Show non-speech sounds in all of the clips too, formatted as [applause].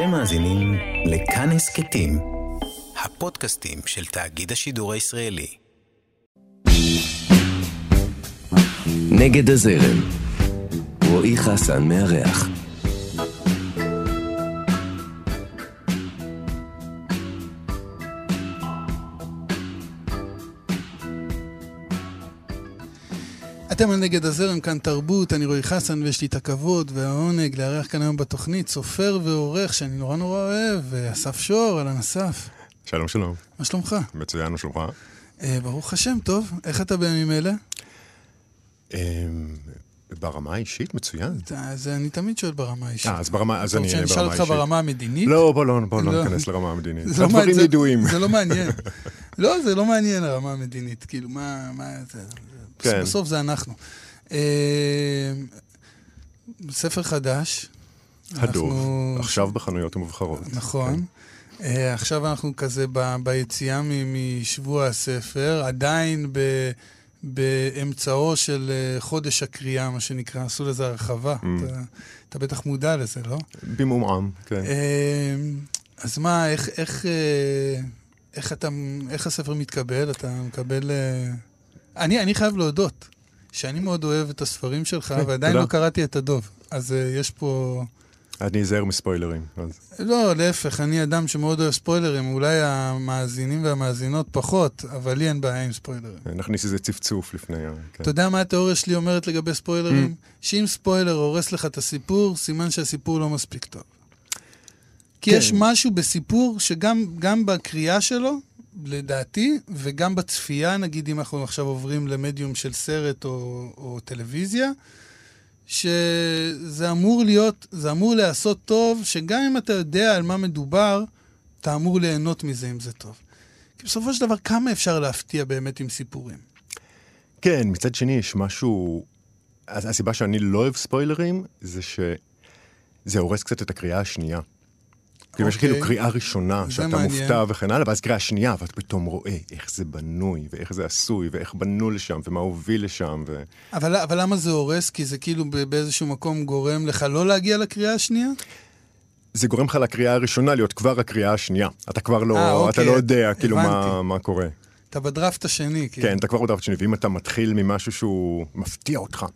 אתם מאזינים לכאן הסכתים, הפודקאסטים של תאגיד השידור הישראלי. נגד הזרם, רועי חסן מארח. אתם על נגד הזרם, כאן תרבות, אני רועי חסן ויש לי את הכבוד והעונג לארח כאן היום בתוכנית סופר ועורך שאני נורא נורא אוהב, אסף שור, אהלן אסף. שלום שלום. מה שלומך? מצוין, מה שלומך? אה, ברוך השם, טוב. איך אתה בימים אלה? אה, ברמה האישית, מצוין. אז אני תמיד שואל ברמה האישית. אה, אז ברמה, אז אני אהיה ברמה שאני האישית. אשאל אותך ברמה המדינית? לא, בוא לא, בוא לא לא. ניכנס לרמה המדינית. זה לא הדברים מעניין- ידועים. זה לא מעניין. [laughs] לא, זה לא מעניין הרמה המדינית. כאילו, מה... כן. בסוף זה אנחנו. אה, ספר חדש. הדוב, עכשיו בחנויות המובחרות. נכון. אה, עכשיו אנחנו כזה ביציאה משבוע הספר, עדיין ב, באמצעו של אה, חודש הקריאה, מה שנקרא, עשו לזה הרחבה. Mm. אתה, אתה בטח מודע לזה, לא? במעומעם, כן. אה, אז מה, איך, איך, אה, איך, אתה, איך הספר מתקבל? אתה מקבל... אני, אני חייב להודות שאני מאוד אוהב את הספרים שלך, [laughs] ועדיין. לא קראתי את הדוב. אז יש פה... אני אזהר מספוילרים. אז- לא, להפך, אני אדם שמאוד אוהב ספוילרים, אולי המאזינים והמאזינות פחות, אבל לי אין בעיה עם ספוילרים. נכניס איזה צפצוף לפני. כן. אתה יודע מה התיאוריה שלי אומרת לגבי ספוילרים? שאם ספוילר הורס לך את הסיפור, סימן שהסיפור לא מספיק טוב. כי כן. יש משהו בסיפור שגם גם בקריאה שלו, לדעתי, וגם בצפייה, נגיד אם אנחנו עכשיו עוברים למדיום של סרט או, או טלוויזיה, שזה אמור להיות, זה אמור להיעשות טוב, שגם אם אתה יודע על מה מדובר, אתה אמור ליהנות מזה אם זה טוב. כי בסופו של דבר, כמה אפשר להפתיע באמת עם סיפורים? כן, מצד שני יש משהו... הסיבה שאני לא אוהב ספוילרים, זה שזה הורס קצת את הקריאה השנייה. כאילו יש אוקיי. כאילו קריאה ראשונה, זה שאתה מעניין. מופתע וכן הלאה, ואז קריאה שנייה, ואתה פתאום רואה איך זה בנוי, ואיך זה עשוי, ואיך בנו לשם, ומה הוביל לשם, ו... אבל, אבל למה זה הורס? כי זה כאילו באיזשהו מקום גורם לך לא להגיע לקריאה השנייה? זה גורם לך לקריאה הראשונה להיות כבר הקריאה השנייה. אתה כבר לא, אה, אתה אוקיי, לא יודע כאילו מה. מה קורה. אתה בדראפט השני, כאילו. כן, אתה כבר בדף שני, ואם אתה מתחיל ממשהו שהוא מפתיע אותך,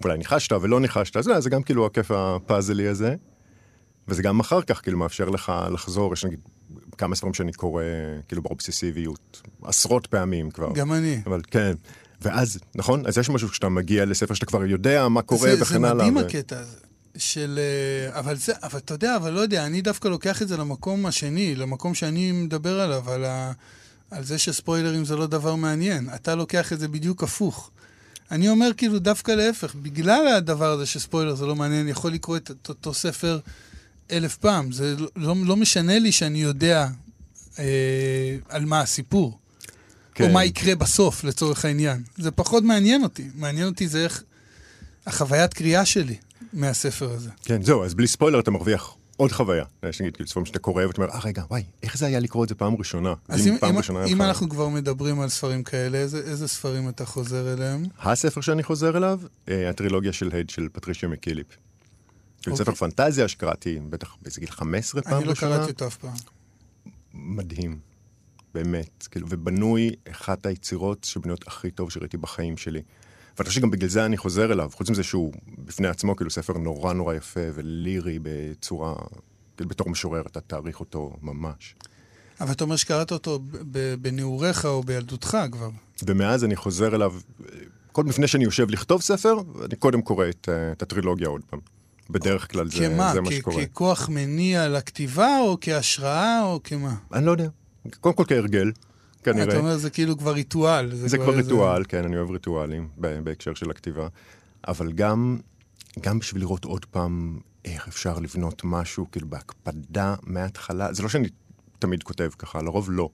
ואולי ניחשת ולא ניחשת, אז לא, זה גם כאילו הכיף הפאזלי הזה. וזה גם אחר כך כאילו מאפשר לך לחזור, יש נגיד כמה ספרים שאני קורא כאילו באובססיביות, עשרות פעמים כבר. גם אני. אבל כן. ואז, נכון? אז יש משהו כשאתה מגיע לספר שאתה כבר יודע מה קורה זה, וכן זה הלאה. מדהים ו- הקטע הזה. של... אה, אבל זה, אבל אתה יודע, אבל לא יודע, אני דווקא לוקח את זה למקום השני, למקום שאני מדבר עליו, על, ה, על זה שספוילרים זה לא דבר מעניין. אתה לוקח את זה בדיוק הפוך. אני אומר כאילו דווקא להפך, בגלל הדבר הזה שספוילר זה לא מעניין, יכול לקרוא את אותו ספר אלף פעם. זה לא, לא, לא משנה לי שאני יודע אה, על מה הסיפור. כן. או מה יקרה בסוף, לצורך העניין. זה פחות מעניין אותי. מעניין אותי זה איך החוויית קריאה שלי מהספר הזה. כן, זהו, אז בלי ספוילר אתה מרוויח עוד חוויה. יש נגיד, כאילו, ספרים שאתה קורא ואתה אומר, אה, רגע, וואי, איך זה היה לקרוא את זה פעם ראשונה? אז אם, פעם אם, ראשונה אם אנחנו כבר מדברים על ספרים כאלה, איזה, איזה ספרים אתה חוזר אליהם? הספר שאני חוזר אליו, אה, הטרילוגיה של הד של פטרישיה מקיליפ. אוקיי. ספר פנטזיה שקראתי בטח באיזה גיל 15 פעם אני לא ראשונה. קראתי אותו אף פעם. מדהים, באמת. כאילו, ובנוי אחת היצירות שבנויות הכי טוב שראיתי בחיים שלי. ואני חושב שגם בגלל זה אני חוזר אליו, חוץ מזה שהוא בפני עצמו כאילו ספר נורא נורא יפה ולירי בצורה, כאילו בתור משורר אתה תעריך אותו ממש. אבל אתה אומר שקראת אותו בנעוריך או בילדותך כבר. ומאז אני חוזר אליו, כל לפני שאני יושב לכתוב ספר, אני קודם קורא את, את הטרילוגיה עוד פעם. בדרך כלל זה, כמה? זה מה שקורה. ככוח מניע לכתיבה, או כהשראה, או כמה? אני לא יודע. קודם כל כהרגל, כנראה. אתה אומר, זה כאילו כבר ריטואל. זה כבר איזה- ריטואל, כן, אני אוהב ריטואלים בהקשר של הכתיבה. אבל גם, גם בשביל לראות עוד פעם איך אפשר לבנות משהו, כאילו בהקפדה מההתחלה, זה לא שאני תמיד כותב ככה, לרוב לא.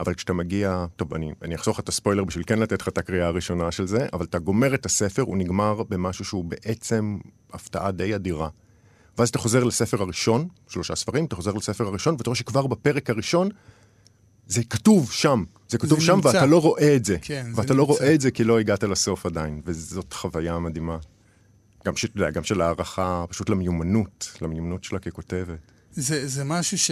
אבל כשאתה מגיע, טוב, אני, אני אחסוך לך את הספוילר בשביל כן לתת לך את הקריאה הראשונה של זה, אבל אתה גומר את הספר, הוא נגמר במשהו שהוא בעצם הפתעה די אדירה. ואז אתה חוזר לספר הראשון, שלושה ספרים, אתה חוזר לספר הראשון, ואתה רואה שכבר בפרק הראשון, זה כתוב שם. זה כתוב זה שם, נמצא. ואתה לא רואה את זה. כן, זה ואתה לא נמצא. רואה את זה כי לא הגעת לסוף עדיין, וזאת חוויה מדהימה. גם, ש, גם של הערכה פשוט למיומנות, למיומנות שלה ככותבת. זה, זה משהו ש,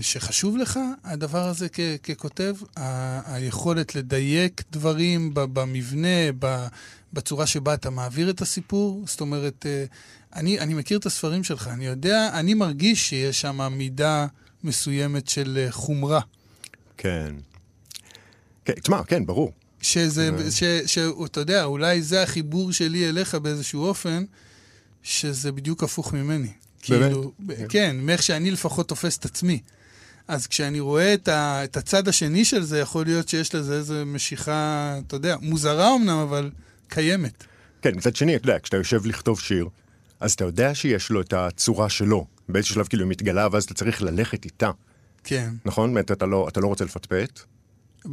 שחשוב לך, הדבר הזה כ, ככותב? ה, היכולת לדייק דברים ב, במבנה, ב, בצורה שבה אתה מעביר את הסיפור? זאת אומרת, אה, אני, אני מכיר את הספרים שלך, אני יודע, אני מרגיש שיש שם מידה מסוימת של אה, חומרה. כן. כן, תשמע, כן, ברור. שזה, ש, שאתה יודע, אולי זה החיבור שלי אליך באיזשהו אופן, שזה בדיוק הפוך ממני. באמת? כאילו, כן, מאיך שאני לפחות תופס את עצמי. אז כשאני רואה את, ה, את הצד השני של זה, יכול להיות שיש לזה איזו משיכה, אתה יודע, מוזרה אמנם, אבל קיימת. כן, מצד שני, אתה יודע, כשאתה יושב לכתוב שיר, אז אתה יודע שיש לו את הצורה שלו. באיזשהו שלב כאילו היא מתגלה, ואז אתה צריך ללכת איתה. כן. נכון? באמת, אתה לא, אתה לא רוצה לפטפט.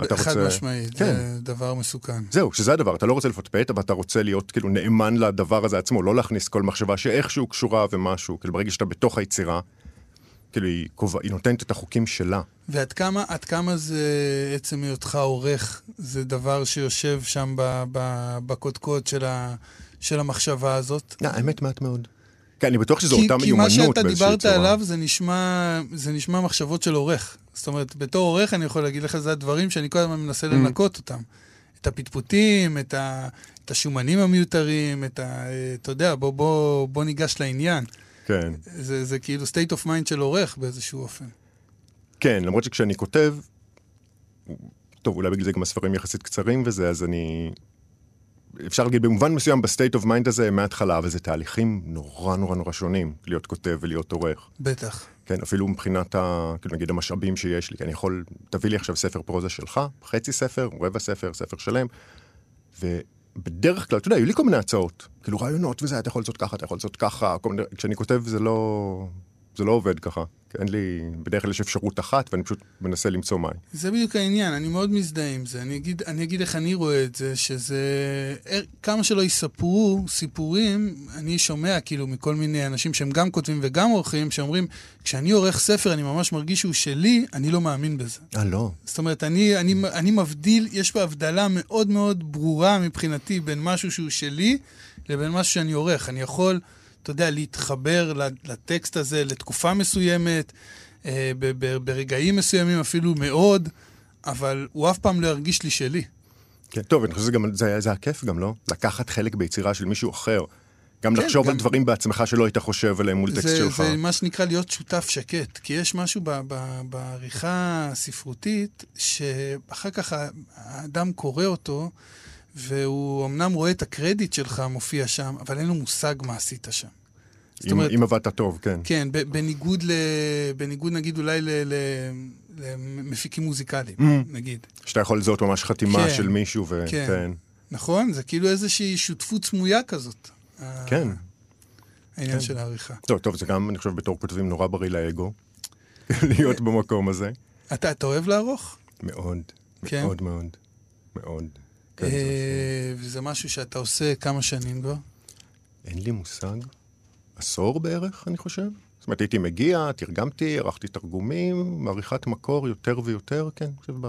אתה חד רוצה- משמעית, כן. זה דבר מסוכן. זהו, שזה הדבר, אתה לא רוצה לפטפט, אבל אתה רוצה להיות כאילו נאמן לדבר הזה עצמו, לא להכניס כל מחשבה שאיכשהו קשורה ומשהו. כאילו ברגע שאתה בתוך היצירה, כאילו היא, קובע, היא נותנת את החוקים שלה. ועד כמה, כמה זה עצם היותך עורך, זה דבר שיושב שם בקודקוד של, ה, של המחשבה הזאת? לא, האמת מעט מאוד. כן, אני בטוח שזו כי, אותה כי מיומנות מה שאתה באיזושהי דיברת צורה. עליו זה נשמע, זה נשמע מחשבות של עורך. זאת אומרת, בתור עורך אני יכול להגיד לך, זה הדברים שאני כל הזמן מנסה Mm. לנקות אותם. את הפטפוטים, את, ה, את השומנים המיותרים, את ה... אתה יודע, בוא, בוא, בוא ניגש לעניין. כן. זה, זה כאילו state of mind של עורך באיזשהו אופן. כן, למרות שכשאני כותב, טוב, אולי בגלל זה גם הספרים יחסית קצרים וזה, אז אני... אפשר להגיד במובן מסוים ב state of mind הזה מההתחלה, אבל זה תהליכים נורא נורא נורא שונים, להיות כותב ולהיות עורך. בטח. כן, אפילו מבחינת, ה, כאילו נגיד המשאבים שיש לי, כי אני יכול, תביא לי עכשיו ספר פרוזה שלך, חצי ספר, רבע ספר, ספר שלם, ובדרך כלל, אתה יודע, היו לי כל מיני הצעות, כאילו רעיונות וזה, אתה יכול לעשות ככה, אתה יכול לעשות ככה, כל מיני, כשאני כותב זה לא, זה לא עובד ככה, אין לי, בדרך כלל יש אפשרות אחת, ואני פשוט מנסה למצוא מים. זה בדיוק העניין, אני מאוד מזדהה עם זה. אני אגיד, אני אגיד איך אני רואה את זה, שזה... אה, כמה שלא יספרו סיפורים, אני שומע כאילו מכל מיני אנשים שהם גם כותבים וגם עורכים, שאומרים, כשאני עורך ספר, אני ממש מרגיש שהוא שלי, אני לא מאמין בזה. אה, לא. זאת אומרת, אני, אני, אני מבדיל, יש פה הבדלה מאוד מאוד ברורה מבחינתי בין משהו שהוא שלי לבין משהו שאני עורך. אני יכול, אתה יודע, להתחבר לטקסט הזה לתקופה מסוימת, אה, ברגעים מסוימים אפילו מאוד, אבל הוא אף פעם לא ירגיש לי שלי. כן, טוב, אני חושב שזה זה הכיף גם, לא? לקחת חלק ביצירה של מישהו אחר. גם כן, לחשוב גם- על דברים בעצמך שלא היית חושב עליהם מול טקסט זה, שלך. זה מה שנקרא להיות שותף שקט, כי יש משהו ב, ב, בעריכה הספרותית, שאחר כך האדם קורא אותו, והוא אמנם רואה את הקרדיט שלך מופיע שם, אבל אין לו מושג מה עשית שם. זאת אם, אומרת, אם עבדת טוב, כן. כן, בניגוד, ל, בניגוד נגיד אולי ל, ל, למפיקים מוזיקליים, Mm. נגיד. שאתה יכול לזהות ממש חתימה כן, של מישהו, ו... כן. כן. נכון? זה כאילו איזושהי שותפות סמויה כזאת. כן. העניין כן. של העריכה. טוב, טוב, זה גם, אני חושב, בתור כותבים נורא בריא לאגו, [laughs] להיות במקום הזה. אתה, אתה אוהב לערוך? מאוד, כן. מאוד מאוד, מאוד. כן, אה, וזה משהו שאתה עושה כמה שנים כבר? אין לי מושג. עשור בערך, אני חושב. זאת אומרת, הייתי מגיע, תרגמתי, ערכתי תרגומים, מעריכת מקור יותר ויותר, כן, אני חושב ב...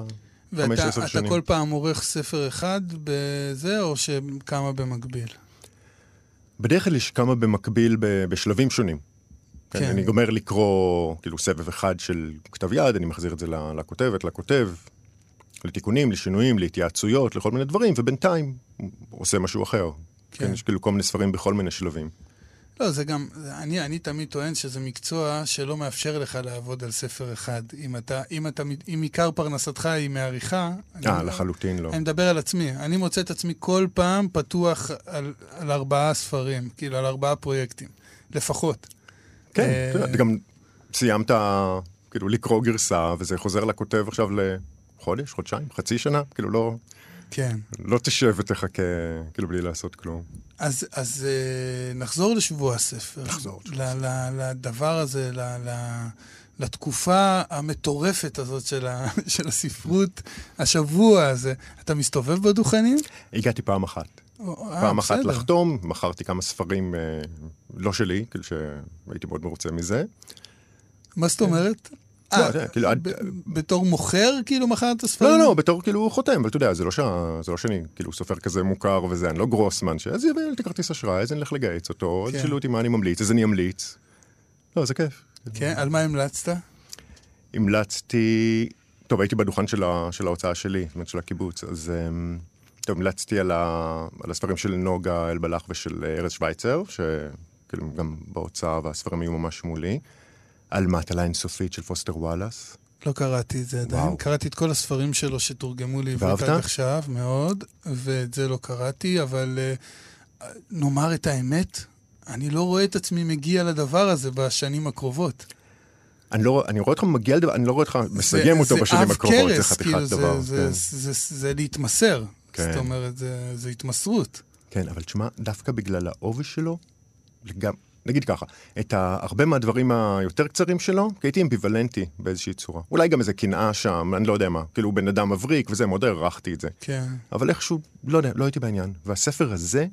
חמש, ואתה עשר שנים. כל פעם עורך ספר אחד בזה, או שכמה במקביל? בדרך כלל יש כמה במקביל בשלבים שונים. כן. כן. אני גומר לקרוא, כאילו, סבב אחד של כתב יד, אני מחזיר את זה לכותבת, לכותב, לתיקונים, לשינויים, להתייעצויות, לכל מיני דברים, ובינתיים הוא עושה משהו אחר. כן. כן. יש כאילו כל מיני ספרים בכל מיני שלבים. לא, זה גם, אני, אני תמיד טוען שזה מקצוע שלא מאפשר לך לעבוד על ספר אחד. אם אתה, אם אתה, אם עיקר פרנסתך היא מעריכה... אה, לחלוטין לא. אני מדבר על עצמי. אני מוצא את עצמי כל פעם פתוח על, על ארבעה ספרים, כאילו על ארבעה פרויקטים, לפחות. כן, אה, אתה יודע, גם סיימת, כאילו, לקרוא גרסה, וזה חוזר לכותב עכשיו לחודש, חודשיים, חצי שנה, כאילו, לא, כן. לא תשב ותחכה, כאילו, בלי לעשות כלום. אז, אז אה, נחזור לשבוע הספר. נחזור ל, ל, לדבר הזה, ל, ל, לתקופה המטורפת הזאת של, ה, [laughs] של הספרות, השבוע הזה. אתה מסתובב בדוכנים? הגעתי פעם אחת. או, אה, פעם אחת בסדר. לחתום, מכרתי כמה ספרים אה, לא שלי, כאילו שהייתי מאוד מרוצה מזה. מה זאת אומרת? לא, אתה יודע, כאילו, עד- בתור מוכר, כאילו, מכרת ספרים? לא, לא, לא, בתור כאילו חותם, אבל אתה יודע, זה לא, שה... זה לא שאני כאילו סופר כזה מוכר וזה, אני לא גרוסמן, שאז יביא לי את הכרטיס אשראי, אז אני אלך לגייס אותו, אז כן. ישאלו אותי מה אני ממליץ, אז אני אמליץ. לא, זה כיף. כן? על מה המלצת? המלצתי, טוב, הייתי בדוכן של, ה, של ההוצאה שלי, זאת אומרת של הקיבוץ, אז אמ, טוב, המלצתי על, ה, על הספרים של נוגה אלבלח ושל ארז שווייצר, שכאילו גם בהוצאה והספרים היו ממש מולי, על מעטלה אינסופית של פוסטר וואלאס. לא קראתי את זה עדיין. וואו. קראתי את כל הספרים שלו שתורגמו לעברית? עד עכשיו, מאוד, ואת זה לא קראתי, אבל uh, נאמר את האמת, אני לא רואה את עצמי מגיע לדבר הזה בשנים הקרובות. אני, לא, אני רואה אותך מגיע לדבר, אני לא רואה אותך מסיים אותו בשנים הקרובות, זה חתיכת כאילו, דבר. זה, כן. זה, זה, זה, זה להתמסר. כן. זאת אומרת, זה, זה התמסרות. כן, אבל תשמע, דווקא בגלל העובי שלו, גם, נגיד ככה, את הרבה מהדברים היותר קצרים שלו, כי הייתי אמביוולנטי באיזושהי צורה. אולי גם איזה קנאה שם, אני לא יודע מה. כאילו, הוא בן אדם מבריק וזה, מאוד הערכתי את זה. כן. אבל איכשהו, לא יודע, לא הייתי בעניין. והספר הזה,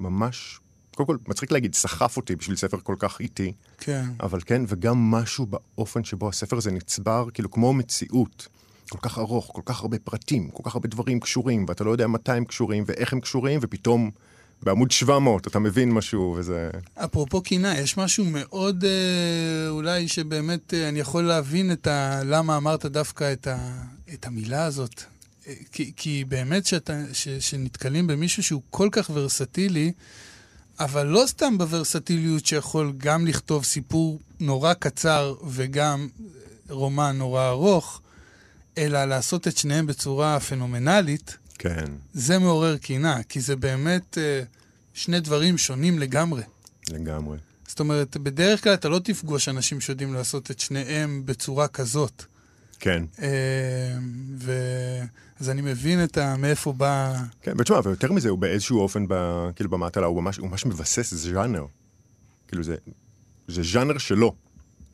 ממש, קודם כל, מצחיק להגיד, סחף אותי בשביל ספר כל כך איטי, כן. אבל כן, וגם משהו באופן שבו הספר הזה נצבר, כאילו, כמו מציאות. כל כך ארוך, כל כך הרבה פרטים, כל כך הרבה דברים קשורים, ואתה לא יודע מתי הם קשורים ואיך הם קשורים, ופתאום בעמוד 700 אתה מבין משהו, וזה... אפרופו קינה, יש משהו מאוד, אה, אולי שבאמת אה, אני יכול להבין את ה... למה אמרת דווקא את, ה... את המילה הזאת. אה, כי, כי באמת שאתה, ש, שנתקלים במישהו שהוא כל כך ורסטילי, אבל לא סתם בוורסטיליות שיכול גם לכתוב סיפור נורא קצר וגם רומן נורא ארוך, אלא לעשות את שניהם בצורה פנומנלית, כן, זה מעורר קינה, כי זה באמת אה, שני דברים שונים לגמרי. לגמרי. זאת אומרת, בדרך כלל אתה לא תפגוש אנשים שיודעים לעשות את שניהם בצורה כזאת. כן. אה, ו... אז אני מבין את ה... מאיפה בא... כן, ותשמע, ויותר מזה, הוא באיזשהו אופן, ב, כאילו במעטלה, הוא ממש, הוא ממש מבסס ז'אנר. כאילו זה, זה ז'אנר שלו.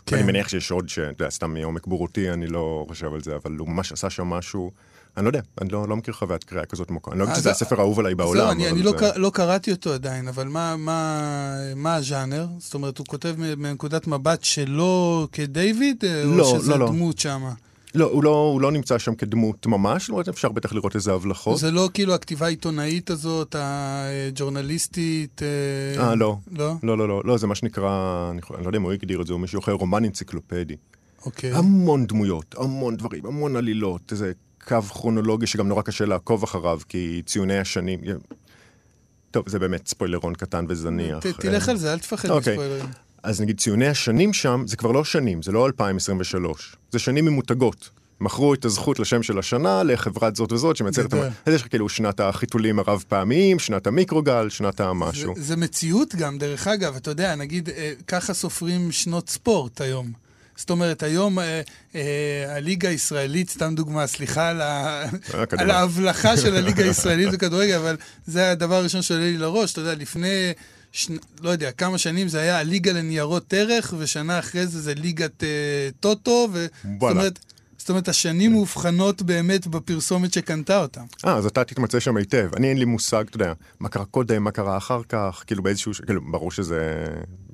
כן. אני מניח שיש עוד, שאתה יודע, סתם מעומק בורותי, אני לא חושב על זה, אבל הוא ממש עשה שם משהו, אני לא יודע, אני לא, לא מכיר חוויית קריאה כזאת מוקה. אני לא אגיד שזה הספר האהוב עליי בעולם, זהו, אני, אני לא, זה... לא קראתי אותו עדיין, אבל מה, מה, מה הז'אנר? זאת אומרת, הוא כותב מנקודת מבט שלו כדיוויד, אה, לא, או שזה לא, לא. דמות שמה? לא, הוא לא, הוא לא נמצא שם כדמות ממש, אומרת, אפשר בטח לראות איזה הבלחות. זה לא כאילו הכתיבה העיתונאית הזאת, הג'ורנליסטית? אה, אה, לא. לא? לא, לא, לא, לא, זה מה שנקרא, אני, אני לא יודע אם הוא הגדיר את זה או מישהו אחר, רומן אנציקלופדי. אוקיי. המון דמויות, המון דברים, המון עלילות, איזה קו כרונולוגי שגם נורא קשה לעקוב אחריו, כי ציוני השנים... טוב, זה באמת ספוילרון קטן וזניח. ת- תלך על זה, אל תפחד אוקיי. מספוילרים. אז נגיד ציוני השנים שם, זה כבר לא שנים, זה לא 2023, זה שנים ממותגות. מכרו את הזכות לשם של השנה לחברת זאת וזאת שמייצרת... אז יש לך כאילו שנת החיתולים הרב פעמיים, שנת המיקרוגל, שנת המשהו. זה, זה מציאות גם, דרך אגב, אתה יודע, נגיד, אה, ככה סופרים שנות ספורט היום. זאת אומרת, היום אה, אה, הליגה הישראלית, סתם דוגמה, סליחה על, ה... אה. על ההבלחה של הליגה הישראלית בכדורגל, אבל זה הדבר הראשון שעולה לי לראש. אתה יודע, לפני, שני, לא יודע, כמה שנים זה היה הליגה לניירות ערך, ושנה אחרי זה זה ליגת אה, טוטו, ו... זאת. אומרת, זאת אומרת, השנים מאובחנות באמת בפרסומת שקנתה אותם. אה, אז אתה תתמצא שם היטב. אני אין לי מושג, אתה יודע, מה קרה קודם, מה קרה אחר כך, כאילו באיזשהו, ש- כאילו, ברור שזה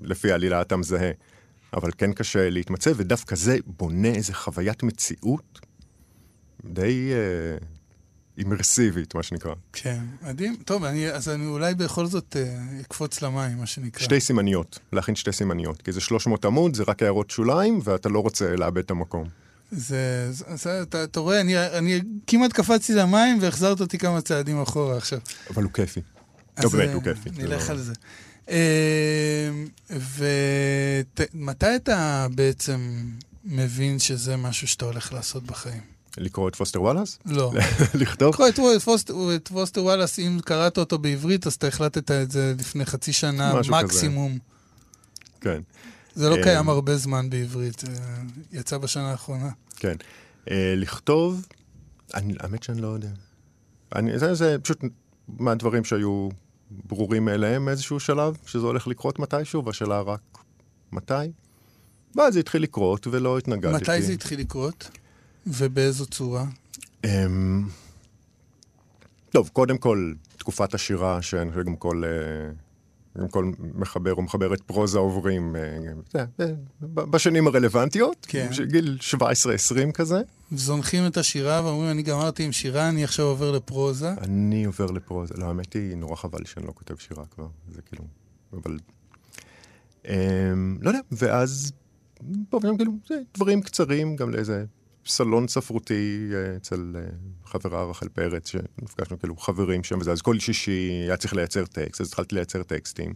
לפי העלילה אתה מזהה. אבל כן קשה להתמצא, ודווקא זה בונה איזה חוויית מציאות די אה, אימרסיבית, מה שנקרא. כן, מדהים. טוב, אני, אז אני אולי בכל זאת אה, אקפוץ למים, מה שנקרא. שתי סימניות, להכין שתי סימניות, כי זה 300 עמוד, זה רק הערות שוליים, ואתה לא רוצה לאבד את המקום. זה, זה, זה אתה, אתה רואה, אני, אני כמעט קפצתי למים והחזרת אותי כמה צעדים אחורה עכשיו. אבל הוא כיפי. אז, לא, באמת, אה, הוא כיפי. נלך לא- על זה. ומתי אתה בעצם מבין שזה משהו שאתה הולך לעשות בחיים? לקרוא את פוסטר וואלאס? לא. [laughs] לכתוב? קרוא את פוסטר, את פוסטר וואלאס, אם קראת אותו בעברית, אז אתה החלטת את זה לפני חצי שנה, משהו כזה. מקסימום. כן, זה לא אה, קיים הרבה זמן בעברית, זה יצא בשנה האחרונה. כן. אה, לכתוב, אני, האמת שאני לא יודע. אני, זה, זה פשוט מהדברים שהיו ברורים מאליהם מאיזשהו שלב, שזה הולך לקרות מתישהו, והשאלה רק מתי. ואז זה התחיל לקרות ולא התנגדתי. מתי זה התחיל לקרות? ובאיזו צורה? אמ, טוב, קודם כל, תקופת השירה, שאני חושב גם כל, אה, כל מחבר או מחברת פרוזה עוברים אה, בשנים הרלוונטיות, כן. גיל 17-20 כזה. זונחים את השירה ואומרים, אני גמרתי עם שירה, אני עכשיו עובר לפרוזה. אני עובר לפרוזה, לא, האמת היא, נורא חבל שאני לא כותב שירה כבר, זה כאילו, אבל... אמ, לא יודע, ואז פה כאילו, זה דברים קצרים, גם לאיזה סלון ספרותי אה, אצל אה, חברה רחל פרץ, שנפגשנו כאילו חברים שם וזה, אז כל שישי היה צריך לייצר טקסט, אז התחלתי לייצר טקסטים.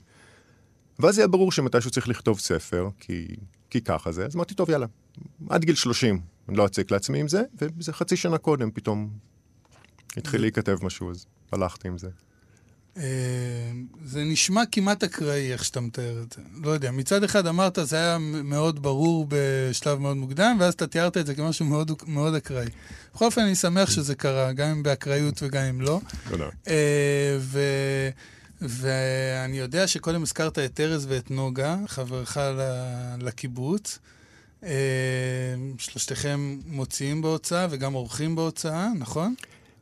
ואז היה ברור שמתישהו צריך לכתוב ספר, כי, כי ככה זה, אז אמרתי, טוב, יאללה, עד גיל 30, אני לא אציק לעצמי עם זה, וזה חצי שנה קודם פתאום התחיל להיכתב משהו, אז הלכתי עם זה. אה, זה נשמע כמעט אקראי, איך שאתה מתאר את זה. לא יודע, מצד אחד אמרת, זה היה מאוד ברור בשלב מאוד מוקדם, ואז אתה תיארת את זה כמשהו מאוד, מאוד אקראי. בכל אופן, אני שמח שזה קרה, גם אם באקראיות וגם אם לא. תודה. אה, ו... ואני יודע שקודם הזכרת את ארז ואת נוגה, חברך לקיבוץ. אה, שלושתכם מוציאים בהוצאה וגם עורכים בהוצאה, נכון?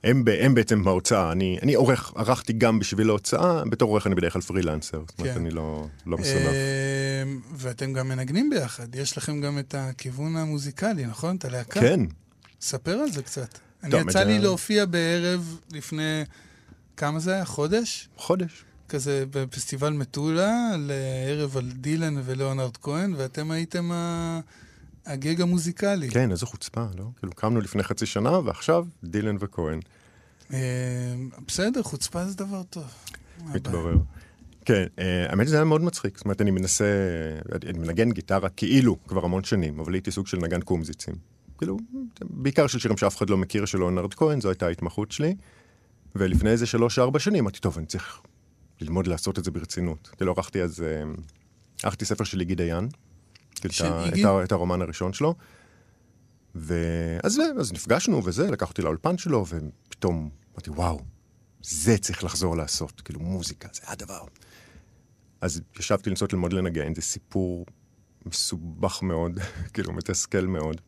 הם, הם בעצם בהוצאה, אני, אני עורך, ערכתי גם בשביל ההוצאה, בתור עורך אני בדרך כלל פרילנסר, זאת אומרת, כן. אני לא, לא מסונף. אה, ואתם גם מנגנים ביחד, יש לכם גם את הכיוון המוזיקלי, נכון? את הלהקה? כן. ספר על זה קצת. אני יצא לי להופיע בערב לפני, כמה זה היה? חודש? חודש. כזה בפסטיבל מטולה, לערב על דילן ולאונרד כהן, ואתם הייתם ה... הגג המוזיקלי. כן, איזו חוצפה, לא? כאילו, קמנו לפני חצי שנה, ועכשיו דילן וכהן. אה, בסדר, חוצפה זה דבר טוב. מתברר. כן, אה, האמת שזה היה מאוד מצחיק. זאת אומרת, אני מנסה, אני מנגן גיטרה כאילו כבר המון שנים, אבל הייתי סוג של נגן קומזיצים. כאילו, בעיקר של שירים שאף אחד לא מכיר של אונרד כהן, זו הייתה ההתמחות שלי. ולפני איזה שלוש-ארבע שנים אמרתי, טוב, אני צריך ללמוד לעשות את זה ברצינות. כאילו, ערכתי אז, אה, ערכתי ספר של איגי דיין, את, את, את הרומן הראשון שלו. ואז אז נפגשנו וזה, לקחתי לאולפן שלו, ופתאום אמרתי, וואו, זה צריך לחזור לעשות, כאילו מוזיקה, זה הדבר. אז ישבתי לנסות ללמוד לנגן, זה סיפור מסובך מאוד, [laughs] כאילו מתסכל מאוד,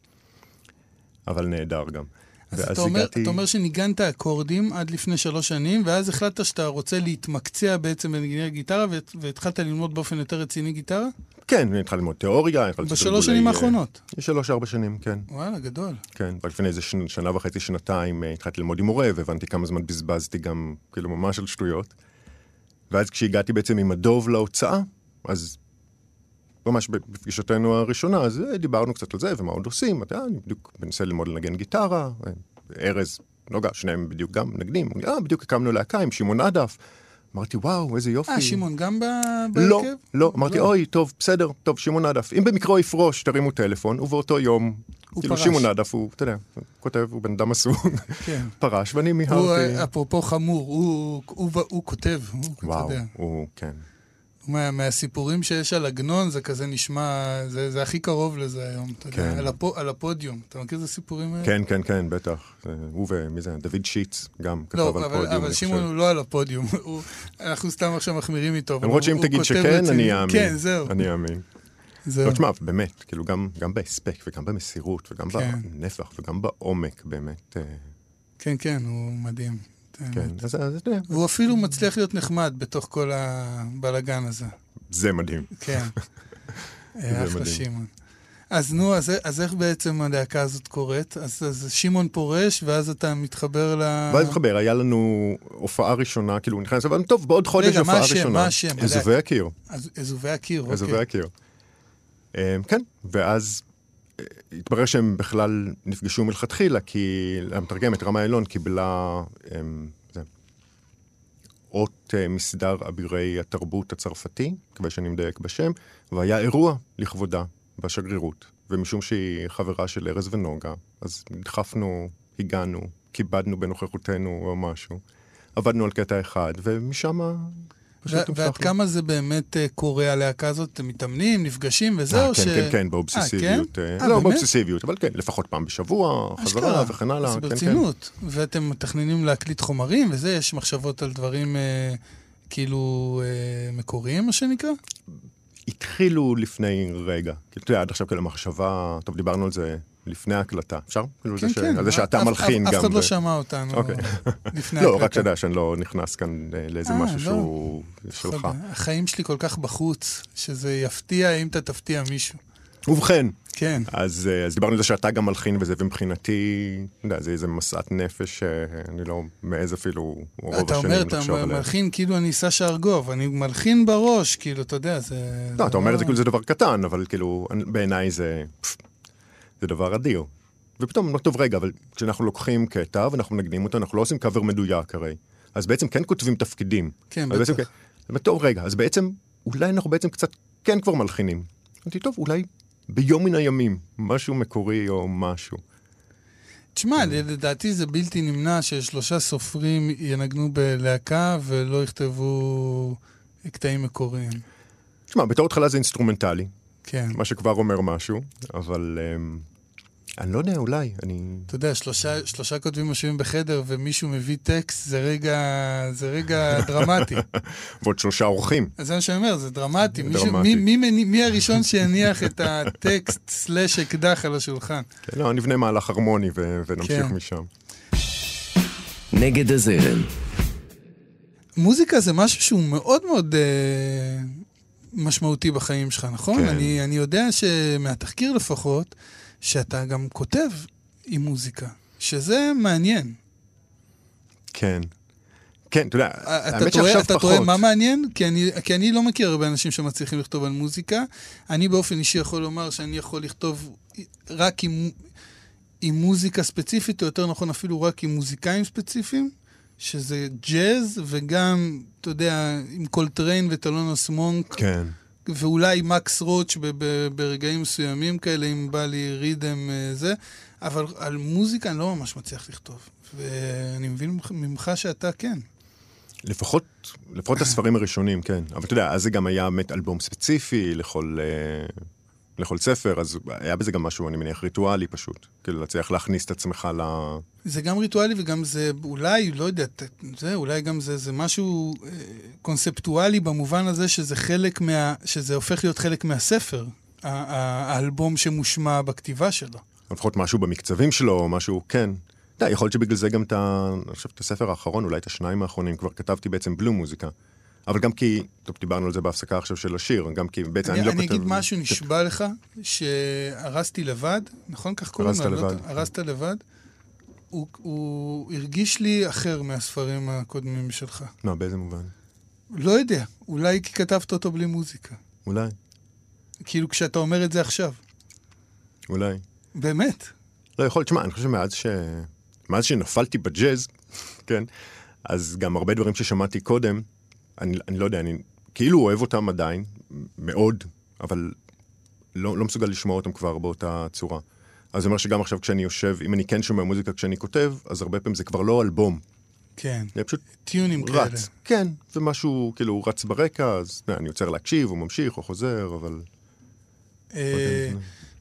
אבל נהדר גם. אז אתה אומר, הגעתי... אתה אומר שניגנת אקורדים עד לפני שלוש שנים, ואז החלטת שאתה רוצה להתמקצע בעצם בנגיני גיטרה, והתחלת ללמוד באופן יותר רציני גיטרה? כן, התחלתי ללמוד תיאוריה, בשלוש שנים האחרונות? שלוש-ארבע שנים, כן. וואלה, גדול. כן, רק לפני איזה שנה וחצי, שנתיים, אה, התחלתי ללמוד עם מורה, והבנתי כמה זמן בזבזתי גם, כאילו, ממש על שטויות. ואז כשהגעתי בעצם עם הדוב להוצאה, אז ממש בפגישתנו הראשונה, אז אה, דיברנו קצת על זה, ומה עוד עושים. אתה, אני בדיוק מנסה ללמוד לנגן גיטרה, אה, ארז, נוגה, שניהם בדיוק גם מנגנים. אה, בדיוק הקמנו להקה עם שמעון עדף. אמרתי, וואו, איזה יופי. אה, שמעון גם בהרכב? לא, לא. אמרתי, לא. אוי, טוב, בסדר, טוב, שמעון עדף. אם במקרה הוא יפרוש, תרימו טלפון, ובאותו יום... כאילו פרש. שמעון עדף, הוא, אתה יודע, הוא כותב, הוא בן אדם מסור. כן. [laughs] פרש, ואני מיהרתי. הוא, אפרופו חמור, הוא, הוא, הוא, הוא כותב, הוא, וואו, אתה יודע. הוא, כן. מה, מהסיפורים שיש על עגנון, זה כזה נשמע, זה, זה הכי קרוב לזה היום, אתה כן. יודע, על, הפ, על הפודיום. אתה מכיר את הסיפורים האלה? כן, כן, כן, בטח. הוא ומי זה? דוד שיץ גם כתב לא, על אבל, פודיום. אבל שמעון הוא לא על הפודיום, [laughs] הוא, אנחנו סתם עכשיו מחמירים איתו. למרות שאם תגיד שכן, אני אאמין. כן, זהו. אני אאמין. זהו. לא, תשמע, באמת, כאילו גם, גם בהספק וגם במסירות וגם כן. בנפח וגם בעומק, באמת. אה, כן, כן, הוא מדהים. כן, אז אתה יודע. והוא אפילו מצליח להיות נחמד בתוך כל הבלגן הזה. זה מדהים. כן. [laughs] אחלה שמעון. אז נו, אז, אז איך בעצם הלהקה הזאת קורית? אז, אז שמעון פורש, ואז אתה מתחבר ל... ואז מתחבר, היה לנו הופעה ראשונה, כאילו הוא נכנס, אבל טוב, בעוד חודש הופעה ראשונה. רגע, מה השם? מה השם? אזובי הקיר. אזובי הקיר, אוקיי. אזובי הקיר. אמ, כן, ואז אה, התברר שהם בכלל נפגשו מלכתחילה, כי המתרגמת, רמה אילון, קיבלה... אמ, אות אה, מסדר אבירי התרבות הצרפתי, מקווה שאני מדייק בשם, והיה אירוע לכבודה בשגרירות. ומשום שהיא חברה של ארז ונוגה, אז נדחפנו, הגענו, כיבדנו בנוכחותנו או משהו. עבדנו על קטע אחד, ומשם פשוט הובטח לי. ועד כמה זה באמת אה, קורה, הלהקה הזאת? אתם מתאמנים, נפגשים וזהו? אה, כן, כן, כן, באובססיביות. אה, כן? לא, באובססיביות, אבל כן, לפחות פעם בשבוע, חזרה וכן הלאה. אז כן, כן. ברצינות. ואתם מתכננים להקליט חומרים וזה, יש מחשבות על דברים כאילו מקוריים, מה שנקרא? התחילו לפני רגע. כי אתה יודע, עד עכשיו כאילו מחשבה, טוב, דיברנו על זה לפני ההקלטה. אפשר? כאילו כן, כן. על זה שאתה מלחין גם. אף אחד לא שמע אותנו אוקיי. [laughs] לפני ההקלטה. לא, רק שתדע שאני לא נכנס כאן אה, לאיזה משהו לא. שהוא שלך. החיים שלי כל כך בחוץ, שזה יפתיע אם אתה תפתיע מישהו. ובכן, כן. אז, אה, אז דיברנו על זה שאתה גם מלחין וזה, ומבחינתי, אתה יודע, זה איזה משאת נפש שאני לא מעז אפילו רוב אתה השנים אומר, לחשוב אתה עליה. מלחין כאילו אני סשה ארגוב, אני מלחין בראש, כאילו, אתה יודע, זה... לא, אתה אומר את זה כאילו זה דבר קטן, אבל כאילו, בעיניי זה, זה דבר אדיר. ופתאום, לא טוב רגע, אבל כשאנחנו לוקחים קטע ואנחנו מנגנים אותו, אנחנו לא עושים קאבר מדויק הרי. אז בעצם כן כותבים תפקידים. כן, אז בעצם בטח. כן- טוב רגע, אז בעצם, אולי אנחנו בעצם קצת כן כבר מלחינים. אמרתי, טוב, אולי ביום מן הימים, משהו מקורי או משהו. תשמע, לדעתי זה בלתי נמנע ששלושה סופרים ינגנו בלהקה ולא יכתבו קטעים מקוריים. תשמע, בתור התחלה זה אינסטרומנטלי, כן. מה שכבר אומר משהו, אבל אמ, אני לא יודע, אולי, אני... אתה יודע, שלושה, שלושה כותבים יושבים בחדר ומישהו מביא טקסט, זה רגע, זה רגע דרמטי. [laughs] ועוד שלושה אורחים. אז זה מה שאני אומר, זה דרמטי. מישהו, דרמטי. מי, מי, מי, מי הראשון שיניח את הטקסט סלאש אקדח על השולחן? כן, לא, נבנה מהלך הרמוני ו- ונמשיך כן. משם. נגד הזרם, מוזיקה זה משהו שהוא מאוד מאוד אה, משמעותי בחיים שלך, נכון? כן. אני, אני יודע שמהתחקיר לפחות, שאתה גם כותב עם מוזיקה, שזה מעניין. כן. כן, אתה יודע, אתה האמת שעכשיו אתה פחות. טועה מה מעניין? כי אני, כי אני לא מכיר הרבה אנשים שמצליחים לכתוב על מוזיקה. אני באופן אישי יכול לומר שאני יכול לכתוב רק עם, עם מוזיקה ספציפית, או יותר נכון אפילו רק עם מוזיקאים ספציפיים, שזה ג'אז, וגם, אתה יודע, עם קולטריין ות'לוניוס מונק, כן. ואולי מקס רואץ' ברגעים מסוימים כאלה, אם בא לי רידם אה, זה, אבל על מוזיקה אני לא ממש מצליח לכתוב. ואני מבין ממך- ממך שאתה כן. לפחות, לפחות [laughs] הספרים הראשונים, כן. אבל אתה יודע, אז זה גם היה באמת אלבום ספציפי לכל, אה, לכל ספר, אז היה בזה גם משהו, אני מניח, ריטואלי פשוט. כאילו, להצליח להכניס את עצמך ל... זה גם ריטואלי וגם זה אולי, לא יודע, זה אולי גם זה, זה משהו אה, קונספטואלי במובן הזה שזה חלק מה... שזה הופך להיות חלק מהספר, האלבום שמושמע בכתיבה שלו. לפחות משהו במקצבים שלו, או משהו, כן. אתה יודע, יכול להיות שבגלל זה גם את ה... אני חושב את הספר האחרון, אולי את השניים האחרונים, כבר כתבתי בעצם בלו מוזיקה. אבל גם כי, טוב, דיברנו על זה בהפסקה עכשיו של השיר, גם כי בעצם אני, אני, לא אני כותב... אגיד משהו, נשבע לך, שהרסתי לבד, נכון כך קוראים הרסת לו? אני לא לבד. הרסת לבד. הוא, הוא הרגיש לי אחר מהספרים הקודמים שלך. לא, באיזה מובן? לא יודע, אולי כי כתבת אותו בלי מוזיקה. אולי, כאילו כשאתה אומר את זה עכשיו. אולי. באמת. לא יכול להיות, שמע, אני חושב שמאז ש... מאז שנפלתי בג'אז, כן, אז גם הרבה דברים ששמעתי קודם, אני, אני לא יודע, אני כאילו אוהב אותם עדיין, מאוד, אבל לא, לא מסוגל לשמוע אותם כבר באותה צורה. אז זה אומר שגם עכשיו כשאני יושב, אם אני כן שומע מוזיקה כשאני כותב, אז הרבה פעמים זה כבר לא אלבום, כן. זה פשוט טיונים כאלה. רץ. כן, ומשהו כאילו רץ ברקע, אז אתה יודע, אני עוצר להקשיב, הוא ממשיך, או חוזר, אבל... אה,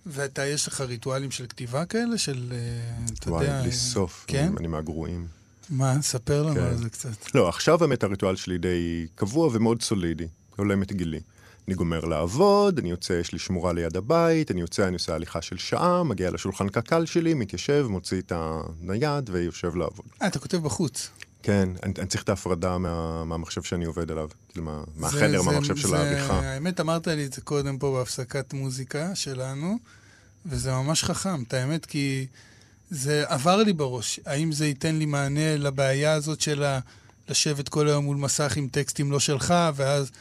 ואתה, יש לך ריטואלים של כתיבה כאלה? של, אה, אתה וואי, יודע... בלי אה, סוף, כן? אני, אני מהגרועים. מה? ספר לנו כן. על זה קצת. לא, עכשיו באמת הריטואל שלי די קבוע ומאוד סולידי, הולם את גילי. אני גומר לעבוד, אני יוצא, יש לי שמורה ליד הבית, אני יוצא, אני עושה הליכה של שעה, מגיע לשולחן קק"ל שלי, מתיישב, מוציא את הנייד ויושב לעבוד. אה, אתה כותב בחוץ. כן, אני, אני צריך את ההפרדה מה, מהמחשב שאני עובד עליו, כאילו מה, זה- מהחדר, זה- מהמחשב של העריכה. האמת, אמרת לי את זה קודם פה בהפסקת מוזיקה שלנו, וזה ממש חכם, את האמת, כי זה עבר לי בראש. האם זה ייתן לי מענה לבעיה הזאת של ה- לשבת כל היום מול מסך עם טקסטים לא שלך, ואז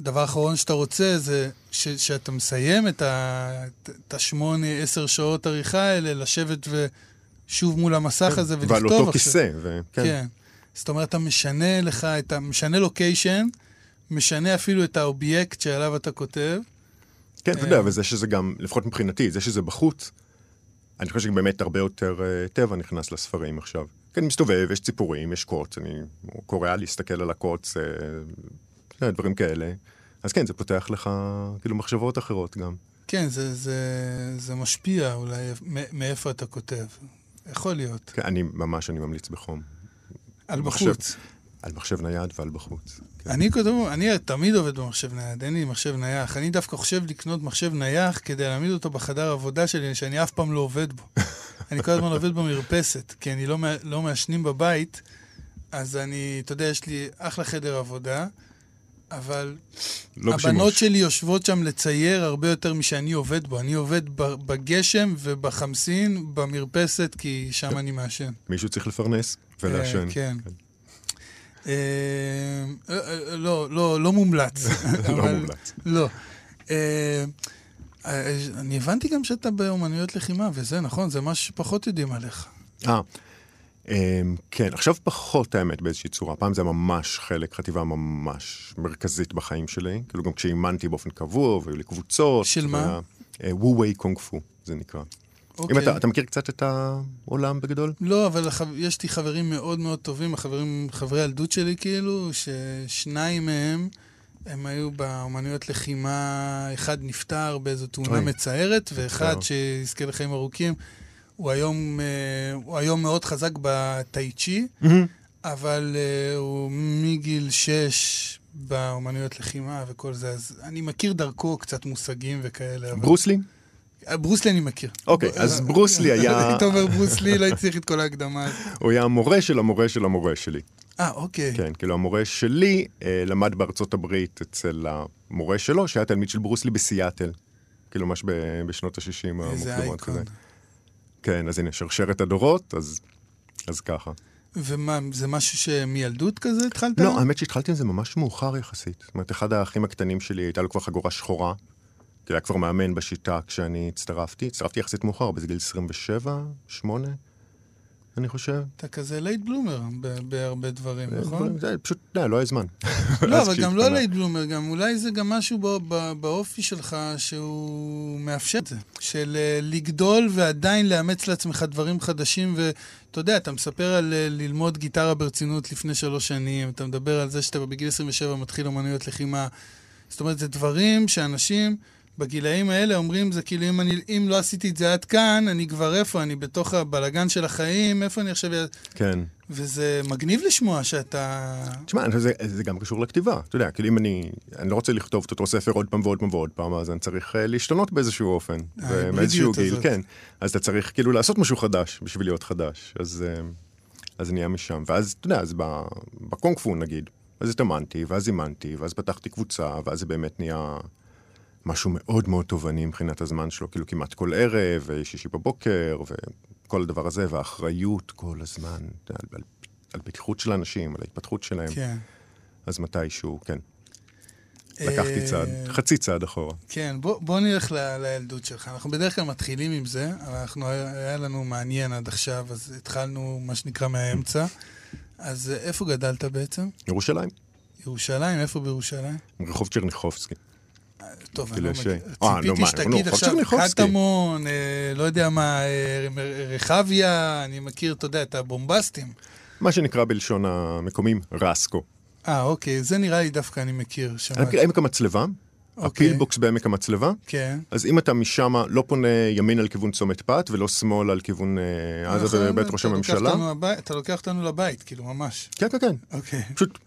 הדבר האחרון שאתה רוצה זה ש- שאתה מסיים את ה- השמונה, עשר שעות עריכה האלה, לשבת ושוב מול המסך הזה ולכתוב ועל אותו עכשיו. כיסא, וכן. כן. זאת אומרת, אתה משנה לך את ה... משנה לוקיישן, משנה אפילו את האובייקט שעליו אתה כותב. כן, אתה יודע, וזה שזה גם, לפחות מבחינתי, זה שזה בחוץ, אני חושב שבאמת הרבה יותר אה, טבע נכנס לספרים עכשיו. כן, מסתובב, יש ציפורים, יש קוץ, אני קורא להסתכל על הקוץ, אה, אה, דברים כאלה. אז כן, זה פותח לך כאילו מחשבות אחרות גם. כן, זה, זה, זה משפיע אולי מאיפה אתה כותב. יכול להיות. כן, אני ממש, אני ממליץ בחום. על. בחוץ. על מחשב נייד ועל בחוץ. כן. אני כותב, אני תמיד עובד במחשב נייד, אין לי מחשב נייח. אני דווקא חושב לקנות מחשב נייח כדי להעמיד אותו בחדר העבודה שלי, שאני אף פעם לא עובד בו. [laughs] אני כל הזמן עובד במרפסת, כי אני לא, לא מעשנים בבית, אז אני, אתה יודע, יש לי אחלה חדר עבודה, אבל לא הבנות בשימוש. שלי יושבות שם לצייר הרבה יותר משאני עובד בו. אני עובד בגשם ובחמסין, במרפסת, כי שם אני מעשן. מישהו צריך לפרנס ולעשן. אה, כן. אה, לא, לא, לא מומלץ. [laughs] לא מומלץ. לא. אה, אה, אני הבנתי גם שאתה באומנויות לחימה, וזה נכון, זה משהו שפחות יודעים עליך. אה, כן, עכשיו פחות האמת באיזושהי צורה. פעם זה ממש חלק, חטיבה ממש מרכזית בחיים שלי. כאילו גם כשאימנתי באופן קבוע, והיו לי קבוצות. של מה? וו-ווי קונג פו, זה נקרא. אם אוקיי. אתה, אתה מכיר קצת את העולם בגדול? לא, אבל החב... יש לי חברים מאוד מאוד טובים, החברים, חברי ילדות שלי כאילו, ששניים מהם, הם היו באומנויות לחימה, אחד נפטר באיזו תאונה אוי. מצערת, ואחד. שיזכה לחיים ארוכים, הוא היום, אה, הוא היום מאוד חזק בטאי צ'י, אבל אה, הוא מגיל שש באומנויות לחימה וכל זה, אז אני מכיר דרכו קצת מושגים וכאלה. אבל... ברוסלי? אני מכיר. אוקיי, אז ברוסלי היה- [laughs] היית אומר ברוסלי, לא צריך את כל ההקדמה הזאת. הוא היה המורה של המורה של המורה שלי. אה, אוקיי. כן, כאילו המורה שלי אה, למד בארצות הברית אצל המורה שלו, שהיה תלמיד של ברוסלי בסיאטל. כאילו ממש בשנות ה-60 איזה המוקדמות כזה. אייקון. כן, אז הנה, שרשרת הדורות, אז, אז ככה. ומה, זה משהו שמילדות כזה התחלת? לא, האמת שהתחלתי עם זה ממש מאוחר יחסית. זאת אומרת, אחד האחים הקטנים שלי, הייתה לו כבר חגורה שחורה. כי היה כבר מאמן בשיטה כשאני הצטרפתי. הצטרפתי יחסית מאוחר, באיזה גיל 27, 8, אני חושב. אתה כזה לייט בלומר בהרבה דברים, נכון? זה פשוט, לא, לא היה זמן. לא, [laughs] אבל גם לא. לייט בלומר, גם אולי זה גם משהו בא- בא- באופי שלך שהוא מאפשר את זה. של אה, לגדול ועדיין לאמץ לעצמך דברים חדשים, ואתה יודע, אתה מספר על אה, ללמוד גיטרה ברצינות לפני שלוש שנים, אתה מדבר על זה שאתה בגיל 27 מתחיל אומנויות לחימה. זאת אומרת, זה דברים שאנשים בגילאים האלה אומרים, זה כאילו, אם, אני, אם לא עשיתי את זה עד כאן, אני כבר איפה? אני בתוך הבלגן של החיים, איפה אני עכשיו... כן. וזה מגניב לשמוע שאתה... תשמע, זה, זה גם קשור לכתיבה. אתה יודע, כאילו אם אני, אני לא רוצה לכתוב את אותו ספר עוד פעם ועוד פעם ועוד פעם, אז אני צריך uh, להשתנות באיזשהו אופן. ההיברידיות ומאיזשהו גיל, הזאת. כן. אז אתה צריך כאילו לעשות משהו חדש בשביל להיות חדש. אז, uh, אז נהיה משם. ואז, אתה יודע, אז בקונג פו נגיד, אז התאמנתי, ואז אימנתי, ואז פתחתי קבוצה, ואז זה באמת נהיה משהו מאוד מאוד תובעני מבחינת הזמן שלו, כאילו כמעט כל ערב, שישי בבוקר, וכל הדבר הזה, והאחריות כל הזמן, על, על, על בטיחות של האנשים, על ההתפתחות שלהם. כן. אז מתישהו, כן. לקחתי אה, צעד, חצי צעד אחורה. כן, בוא, בוא נלך ל, לילדות שלך. אנחנו בדרך כלל מתחילים עם זה, אבל אנחנו, היה לנו מעניין עד עכשיו, אז התחלנו, מה שנקרא, מהאמצע. אז איפה גדלת בעצם? ירושלים, ירושלים? איפה בירושלים? רחוב צ'רניחובסקי. טוב, אני כאילו לא ש- מכיר. אה, ציפיתי שתגיד עכשיו. קטמון, אה, לא יודע מה, אה, רחביה, אני מכיר, אתה יודע, את הבומבסטים. מה שנקרא בלשון המקומים רסקו. אה, אוקיי, זה נראה לי דווקא אני מכיר. אני שמעתי. עמק המצלבה, אוקיי. הפילבוקס בעמק המצלבה. כן. אז אם אתה משם לא פונה ימין על כיוון צומת פת ולא שמאל על כיוון אה, עזה נכון, ובית ראש הממשלה. אתה לוקח אותנו לבית, כאילו, ממש. כן, כן, כן. אוקיי. פשוט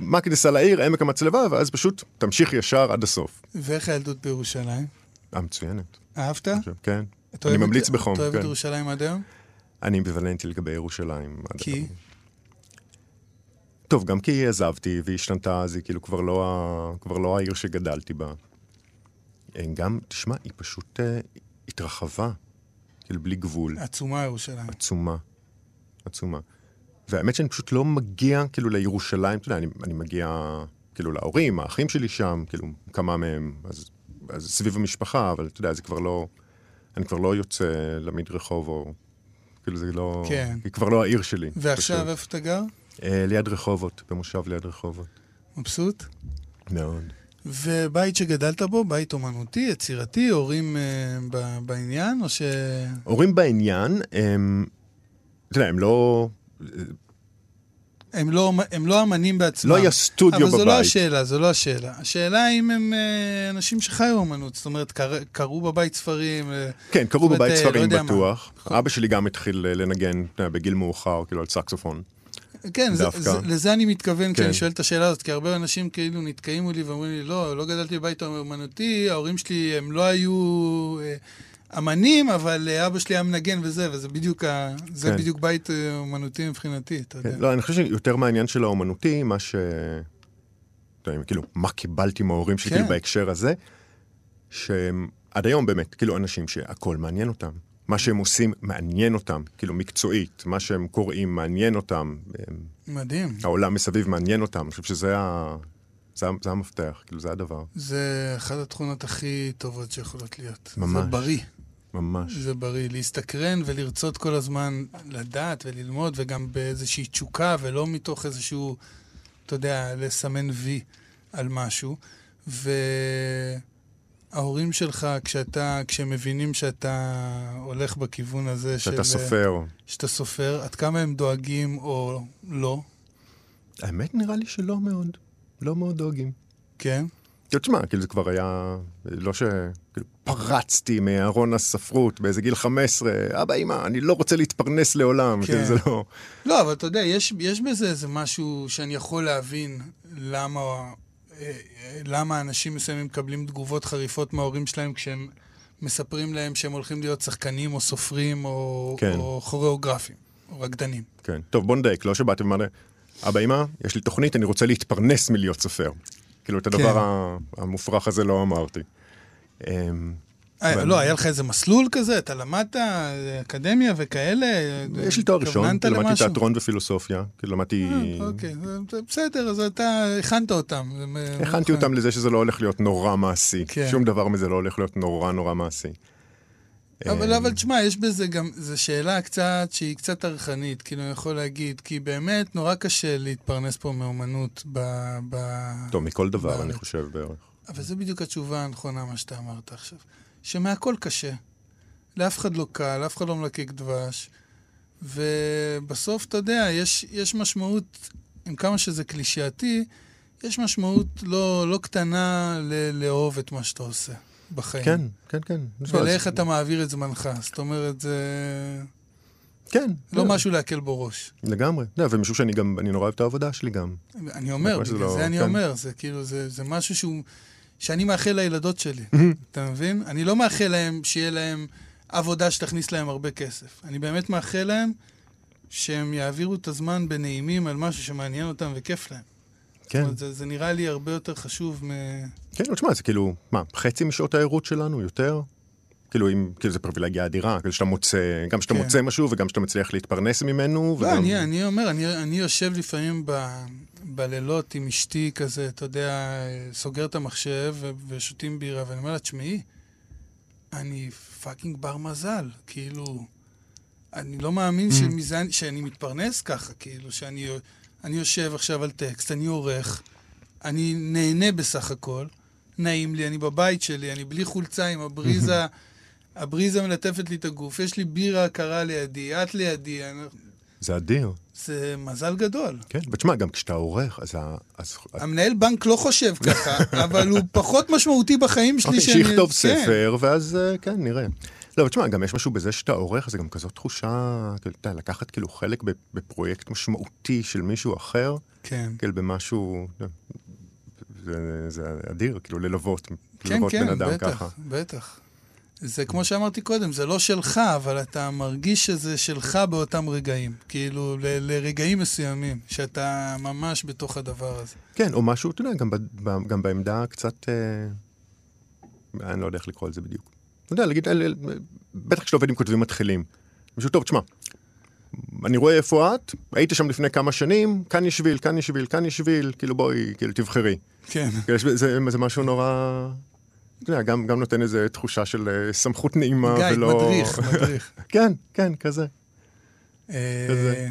מה כניסה לעיר, עמק המצלבה, ואז פשוט תמשיך ישר עד הסוף. ואיך הילדות בירושלים? אה, מצוינת. אהבת? כן. אני ממליץ בחום, אתה אוהב את כן. ירושלים עד היום? אני אמביוולנטי לגבי ירושלים. כי? טוב, גם כי עזבתי והיא השתנתה, אז היא כאילו כבר לא, ה... כבר לא העיר שגדלתי בה. אה, גם, תשמע, היא פשוט אה, התרחבה, כאילו בלי גבול, עצומה ירושלים. עצומה, עצומה. והאמת שאני פשוט לא מגיע כאילו לירושלים, אתה יודע, אני, אני מגיע כאילו להורים, האחים שלי שם, כאילו כמה מהם, אז, אז סביב המשפחה, אבל אתה יודע, זה כבר לא, אני כבר לא יוצא למדרחוב, או כאילו זה לא, כן. היא כבר לא העיר שלי. ועכשיו פשוט. איפה אתה גר? אה, ליד רחובות, במושב ליד רחובות. מבסוט? מאוד. ובית שגדלת בו, בית אומנותי, יצירתי, הורים אה, ב- בעניין, או ש... הורים בעניין, הם, אתה יודע, הם לא, הם לא, הם לא אמנים בעצמם. לא היה סטודיו אבל זו לא בבית. השאלה, זו לא השאלה. השאלה אם הם אה, אנשים שחיו אומנות, זאת אומרת, קר, קראו בבית ספרים. אה, כן, קראו בבית אה, לא ספרים יודע מה. בטוח. אבא שלי גם התחיל לנגן בגיל מאוחר, כאילו על סקסופון. כן, זה, דווקא. זה, לזה אני מתכוון כשאני כן. שואל את השאלה הזאת, כי הרבה אנשים כאילו נתקעים מולי ואומרים לי, לא, לא גדלתי בבית אומנותי, ההורים שלי הם לא היו אה, אמנים, אבל אה, אבא שלי היה מנגן וזה, וזה בדיוק, ה, זה כן. בדיוק בית אה, אומנותי מבחינתי, אתה יודע. כן, לא, אני חושב שיותר מהעניין של האומנותי, מה ש... יודע, כאילו, מה קיבלתי מההורים שלי כן. בהקשר הזה, שהם עד היום באמת, כאילו, אנשים שהכל מעניין אותם. מה שהם עושים מעניין אותם, כאילו, מקצועית. מה שהם קוראים מעניין אותם. מדהים. העולם מסביב מעניין אותם. אני חושב שזה ה... זה, זה המפתח, כאילו, זה הדבר. זה אחת התכונות הכי טובות שיכולות להיות. זה ממש. בריא. ממש. זה בריא. להסתקרן ולרצות כל הזמן לדעת וללמוד, וגם באיזושהי תשוקה, ולא מתוך איזשהו, אתה יודע, לסמן וי על משהו. וההורים שלך, כשאתה, כשהם מבינים שאתה הולך בכיוון הזה של... שאתה סופר. שאתה סופר, עד כמה הם דואגים או לא, האמת, נראה לי שלא מאוד. לא מאוד דואגים. כן? כאילו, תשמע, כאילו זה כבר היה... לא ש... כאילו, פרצתי מארון הספרות באיזה גיל 15, אבא, אמא, אני לא רוצה להתפרנס לעולם. כן. כאילו, זה לא... לא, אבל אתה יודע, יש, יש בזה איזה משהו שאני יכול להבין למה, למה אנשים מסוימים מקבלים תגובות חריפות מההורים שלהם כשהם מספרים להם שהם הולכים להיות שחקנים או סופרים או, כן. או כוריאוגרפים או רקדנים. כן. טוב, בוא נדייק, לא שבאתי ואמרתי, אבא, אמא, יש לי תוכנית, אני רוצה להתפרנס מלהיות סופר. כאילו, את הדבר כן. המופרך הזה לא אמרתי. אה, לא, היה לך איזה מסלול כזה? אתה למדת אה, אקדמיה וכאלה? יש לי תואר ראשון, למדתי? תיאטרון ופילוסופיה, למדתי... אה, אוקיי, בסדר, אז אתה הכנת אותם. הכנתי אותם לזה שזה לא הולך להיות נורא מעשי. כן. שום דבר מזה לא הולך להיות נורא נורא מעשי. אבל, אבל תשמע, יש בזה גם, זו שאלה קצת, שהיא קצת טרחנית, כאילו, אני יכול להגיד, כי באמת נורא קשה להתפרנס פה מאומנות ב... ב... טוב, מכל דבר. אני חושב בערך. אבל זו בדיוק התשובה הנכונה, מה שאתה אמרת עכשיו. שמהכל קשה. לאף אחד לא קל, אף אחד לא מלקק דבש. ובסוף, אתה יודע, יש, יש משמעות, עם כמה שזה קלישאתי, יש משמעות לא, לא קטנה ל- לאהוב את מה שאתה עושה בחיים. כן, כן, כן. ולאיך אז- אתה מעביר את זמנך. זאת אומרת, זה כן. לא משהו להקל בו ראש. לגמרי. לא, ומשום שאני גם, אני נורא אוהב את העבודה שלי גם. אני אומר, בגלל לא- זה אני כן. אומר, זה כאילו, זה, זה משהו שהוא, שאני מאחל לילדות שלי, אתה מבין? אני לא מאחל להם שיהיה להם עבודה שתכניס להם הרבה כסף. אני באמת מאחל להם שהם יעבירו את הזמן בנעימים על משהו שמעניין אותם וכיף להם. זאת כן. אומרת, זה, זה נראה לי הרבה יותר חשוב מ... כן, תשמע, זה כאילו, מה, חצי משעות הערות שלנו, יותר? כאילו, אם, כאילו, זה פריבילגיה אדירה, כאילו שאתה מוצא, גם שאתה כן. מוצא משהו וגם שאתה מצליח להתפרנס ממנו. לא, וגם- אני, אני אומר, אני, אני יושב לפעמים ב, בלילות עם אשתי כזה, אתה יודע, סוגר את המחשב ו- ושותים בירה, ואני אומר לה, תשמעי, אני fucking בר מזל, כאילו, אני לא מאמין שמזה, אני- שאני מתפרנס ככה, כאילו, שאני אני יושב עכשיו על טקסט, אני עורך, אני נהנה בסך הכל, נעים לי, אני בבית שלי, אני בלי חולצה עם הבריזה, [laughs] הבריזה מלטפת לי את הגוף, יש לי בירה קרה לידי, את לידי, אני- זה אדיר. זה מזל גדול. כן, ותשמע, גם כשאתה עורך, אז ה... אז... המנהל בנק לא חושב ככה, [laughs] אבל הוא פחות משמעותי בחיים שלי. אוקיי, שאני- שיכתוב כן. ספר, ואז אה, כן, נראה. לא, אבל תשמע, גם יש משהו בזה שאתה עורך, זה גם כזאת תחושה, כאילו, אתה יודע, לקחת כאילו חלק בפרויקט משמעותי של מישהו אחר, כן. כאילו במשהו, לא, זה, זה אדיר, כאילו ללוות, כן, ללוות בן כן, אדם בטח, ככה. בטח. זה כמו שאמרתי קודם, זה לא שלך, אבל אתה מרגיש שזה שלך באותם רגעים. כאילו, ל- לרגעים מסוימים, שאתה ממש בתוך הדבר הזה. כן, או משהו, אתה יודע, גם, ב, ב, גם בעמדה קצת, אה, אני לא יודע איך לקרוא לזה בדיוק. אתה יודע, להגיד, אל- אל- בטח כשאתה עובד עם כותבים מתחילים. מישהו טוב, תשמע, אני רואה איפה את, היית שם לפני כמה שנים, כאן יש שביל, כאן יש שביל, כאן יש שביל, כאילו בואי, כאילו תבחרי. כן. כאילו, יש בזה- זה, משהו נורא, יודע, גם, גם נותן איזו תחושה של אה, סמכות נעימה, גיא, ולא... מדריך, מדריך. [laughs] כן, כן, כזה. אה, כזה.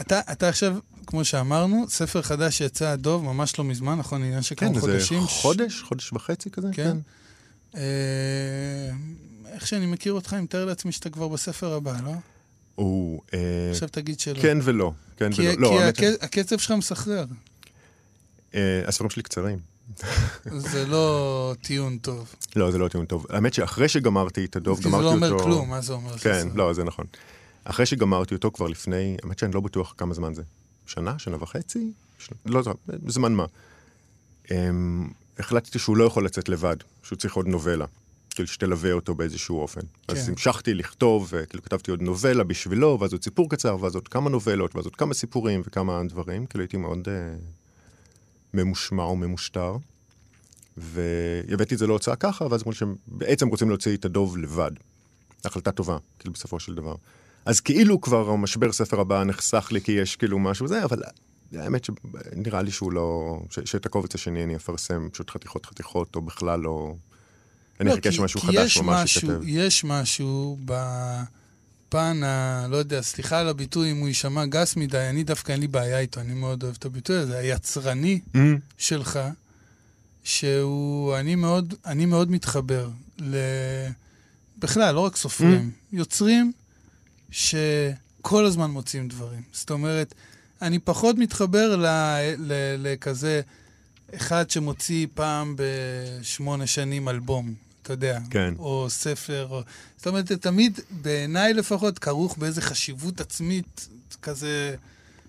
אתה, אתה עכשיו, כמו שאמרנו, ספר חדש שיצא דוב ממש לא מזמן, נכון? עניין של כן, כמה איזה חודשים. חודש, חודש וחצי כזה, כן. כן. אה, איך שאני מכיר אותך, אני מתאר לעצמי שאתה כבר בספר הבא, לא? הוא, עכשיו תגיד שלא. כן ולא, כן כי, ולא. לא, כי הק... הקצב שלך מסחרר. הספרים שלי קצרים. זה לא טיעון טוב. לא, זה לא טיעון טוב. האמת שאחרי שגמרתי את הדוב, כי זה גמרתי לא אותו... אומר כלום, מה זה אומר? כן, לא, זה נכון. אחרי שגמרתי אותו כבר לפני, האמת שאני לא בטוח כמה זמן זה. שנה, שנה וחצי? ש... לא יודע, זמן מה. Um, החלטתי שהוא לא יכול לצאת לבד, שהוא צריך עוד נובלה. כאילו שתלווה אותו באיזשהו אופן. כן. אז. המשכתי לכתוב, וכאילו כתבתי עוד נובלה בשבילו, ואז עוד סיפור קצר, ואז עוד כמה נובלות, ואז עוד כמה סיפורים וכמה דברים. כאילו הייתי מאוד, uh, ממושמע או ממושטר. והבאתי את זה להוצאה ככה, ואז אמרו שהם בעצם רוצים להוציא את הדוב לבד. החלטה טובה, כאילו בסופו של דבר. אז כאילו כבר המשבר ספר הבא נחסך לי כי יש כאילו משהו זה, אבל האמת שנראה לי שהוא לא... ש, שאת הקובץ השני אני אפרסם פשוט חתיכות חתיכות, או בכלל לא... אני לא, אחכה כי- שמשהו חדש יש ממש משהו- ייכתב. יש משהו בפן ה... לא יודע, סליחה על הביטוי אם הוא יישמע גס מדי, אני דווקא אין לי בעיה איתו, אני מאוד אוהב את הביטוי הזה, היצרני Mm, שלך, שהוא... אני מאוד, אני מאוד מתחבר ל... בכלל, לא רק סופרים, יוצרים שכל הזמן מוצאים דברים. זאת אומרת, אני פחות מתחבר ל- ל- לכזה אחד שמוציא פעם בשמונה שנים אלבום, אתה יודע. כן. או ספר, או... זאת אומרת, זה תמיד, בעיניי לפחות, כרוך באיזו חשיבות עצמית כזה,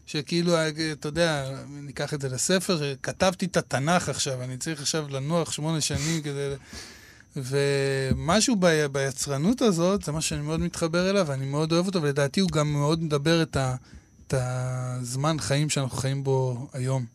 שכאילו, אתה יודע, ניקח את זה לספר, שכתבתי את התנ"ך עכשיו, אני צריך עכשיו לנוח שמונה שנים כדי... ומשהו ב... ביצרנות הזאת, זה מה שאני מאוד מתחבר אליו, ואני מאוד אוהב אותו, ולדעתי הוא גם מאוד מדבר את, ה... את הזמן חיים שאנחנו חיים בו היום.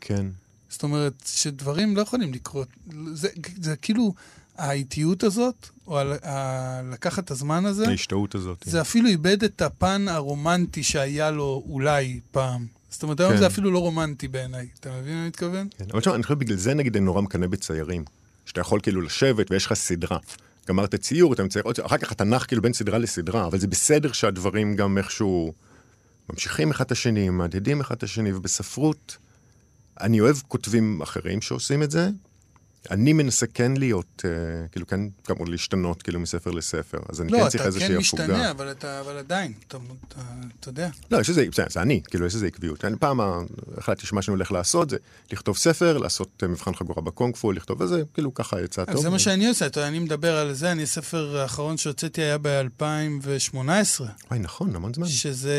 כן. זאת אומרת, שדברים לא יכולים לקרות. זה, זה כאילו, האיטיות הזאת, או ה... ה... לקחת את הזמן הזה, ההשתאות הזאת. זה אפילו איבד את הפן הרומנטי שהיה לו אולי פעם. זאת אומרת, היום כן. זה אפילו לא רומנטי בעיניי. אתה מבין מה אני מתכוון? כן. אבל תשמע, אני חושב בגלל זה נגיד אני נורא מקנא בציירים. שאתה יכול כאילו לשבת ויש לך סדרה. גמרת ציור, אתה מצייר עוד אחר כך אתה נח כאילו בין סדרה לסדרה, אבל זה בסדר שהדברים גם איכשהו ממשיכים אחד את השני, מהדהדים אחד את השני, ובספרות, אני אוהב כותבים אחרים שעושים את זה. אני מנסה כן להיות, אה, כאילו כן, כאמור, להשתנות כאילו מספר לספר, אז אני לא, כן צריך אתה איזושהי כן הפוגה. משתנה, אבל, אתה, אבל עדיין, אתה, אתה, אתה יודע. לא, יש איזה, בסדר, זה אני, כאילו, יש איזה עקביות. אני פעם החלטתי שמה שאני הולך לעשות זה לכתוב ספר, לעשות אה, מבחן חגורה בקונג-פו, לכתוב איזה, כאילו, ככה יצא טוב. אז זה מה שאני עושה, אתה יודע, אני מדבר על זה, אני, הספר האחרון שהוצאתי היה ב-2018, וואי, נכון, המון זמן. שזה,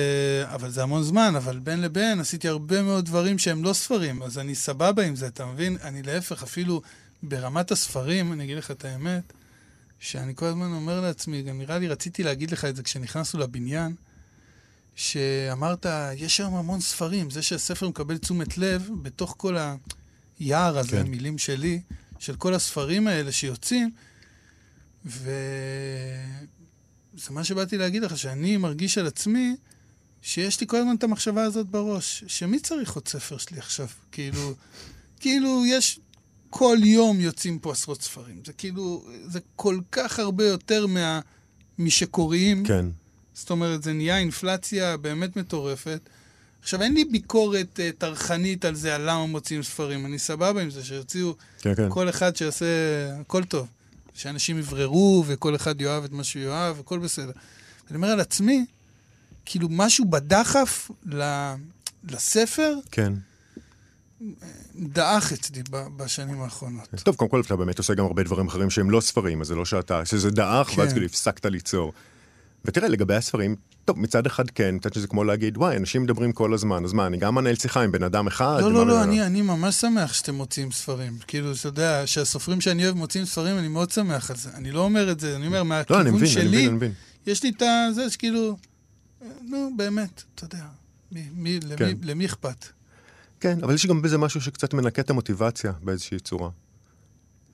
אבל זה המון זמן, אבל בין לבין עשיתי הרבה מאוד דברים שהם לא ספרים, אז אני סבבה עם זה, אתה מבין? אני להפך, אפילו ברמת הספרים, אני אגיד לך את האמת, שאני כל הזמן אומר לעצמי, גם נראה לי, רציתי להגיד לך את זה כשנכנסנו לבניין, שאמרת, יש היום המון ספרים, זה שהספר מקבל תשומת לב בתוך כל היער הזה, כן. מילים שלי, של כל הספרים האלה שיוצאים, וזה מה שבאתי להגיד לך, שאני מרגיש על עצמי שיש לי כל הזמן את המחשבה הזאת בראש, שמי צריך עוד ספר שלי עכשיו? כאילו, כאילו יש, כל יום יוצאים פה עשרות ספרים. זה כאילו, זה כל כך הרבה יותר מה, משקוראים. כן. זאת אומרת, זה נהיה אינפלציה באמת מטורפת. עכשיו, אין לי ביקורת uh, טרחנית על זה, על למה מוציאים ספרים. אני סבבה עם זה, שיוציאו כן, כן. כל אחד שיעשה, הכל טוב. שאנשים יבררו, וכל אחד יאהב את מה שהוא יאהב, הכל בסדר. אני אומר על עצמי, כאילו משהו בדחף ל- לספר כן. דעך אצלי בשנים האחרונות. טוב, קודם כל אתה באמת עושה גם הרבה דברים אחרים שהם לא ספרים, אז זה לא שאתה, שזה דעך, כן. ואז כאילו הפסקת ליצור. ותראה, לגבי הספרים, טוב, מצד אחד כן, מצד שזה כמו להגיד, וואי, אנשים מדברים כל הזמן, אז מה, אני גם מנהל שיחה עם בן אדם אחד? לא, לא, לא, אני, אני ממש שמח שאתם מוציאים ספרים. כאילו, אתה יודע, שהסופרים שאני אוהב מוציאים ספרים, אני מאוד שמח על זה. אני לא אומר את זה, אני אומר, לא, אני מהכיוון מבין, אני שלי, מבין, אני מבין. יש לי את זה שכאילו, אה, נו, באמת, אתה יודע, מי, מי, למי, כן. למי אכפת? כן, אבל יש גם בזה משהו שקצת מנקה את המוטיבציה באיזושהי צורה.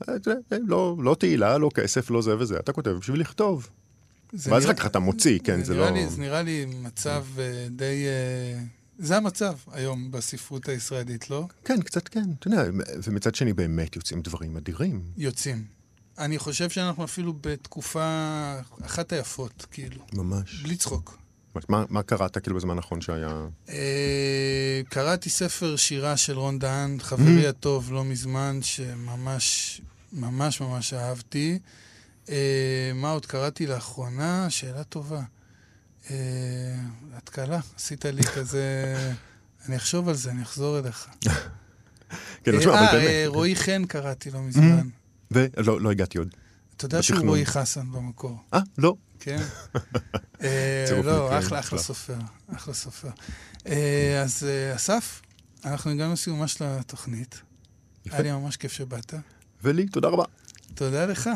אה, יודע, לא, לא תהילה, לא כסף, לא זה וזה, אתה כותב בשביל לכתוב. זה ואז אחר כך אתה מוציא, כן, זה נראה לא... לי, זה נראה לי מצב אה, די... אה, זה המצב היום בספרות הישראלית, לא? כן, קצת כן, אתה יודע, ומצד שני באמת יוצאים דברים אדירים. יוצאים. אני חושב שאנחנו אפילו בתקופה אחת היפות, כאילו, ממש. בלי צחוק. מה, מה קראת כאילו בזמן האחרון שהיה... אה, קראתי ספר שירה של רון דהן, חברי הטוב, לא מזמן, שממש, ממש ממש אהבתי. אה, מה עוד קראתי לאחרונה? שאלה טובה. אה, התקלה, עשית לי [laughs] כזה... אני אחשוב על זה, אני אחזור אליך. [laughs] כן, אה. אה, רועי חן קראתי לא מזמן. ולא לא הגעתי עוד. אתה יודע שהוא. רועי חסן במקור, אה, לא. כן? [laughs] אה, לא, אחלה, אחלה אחלה. סופר, אחלה סופר. אה, אז אה, אסף, אנחנו הגענו לסיומה של התוכנית. יפה. היה לי ממש כיף שבאת. ולי, תודה רבה. תודה לך.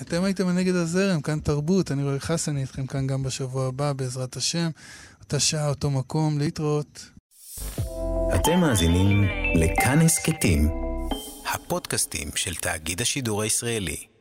אתם הייתם נגד הזרם, כאן תרבות, אני רועי חסן, אני איתכם כאן גם בשבוע הבא, בעזרת השם. אותה שעה, אותו מקום, להתראות. אתם מאזינים לכאן הסכתים, הפודקאסטים של תאגיד השידור הישראלי.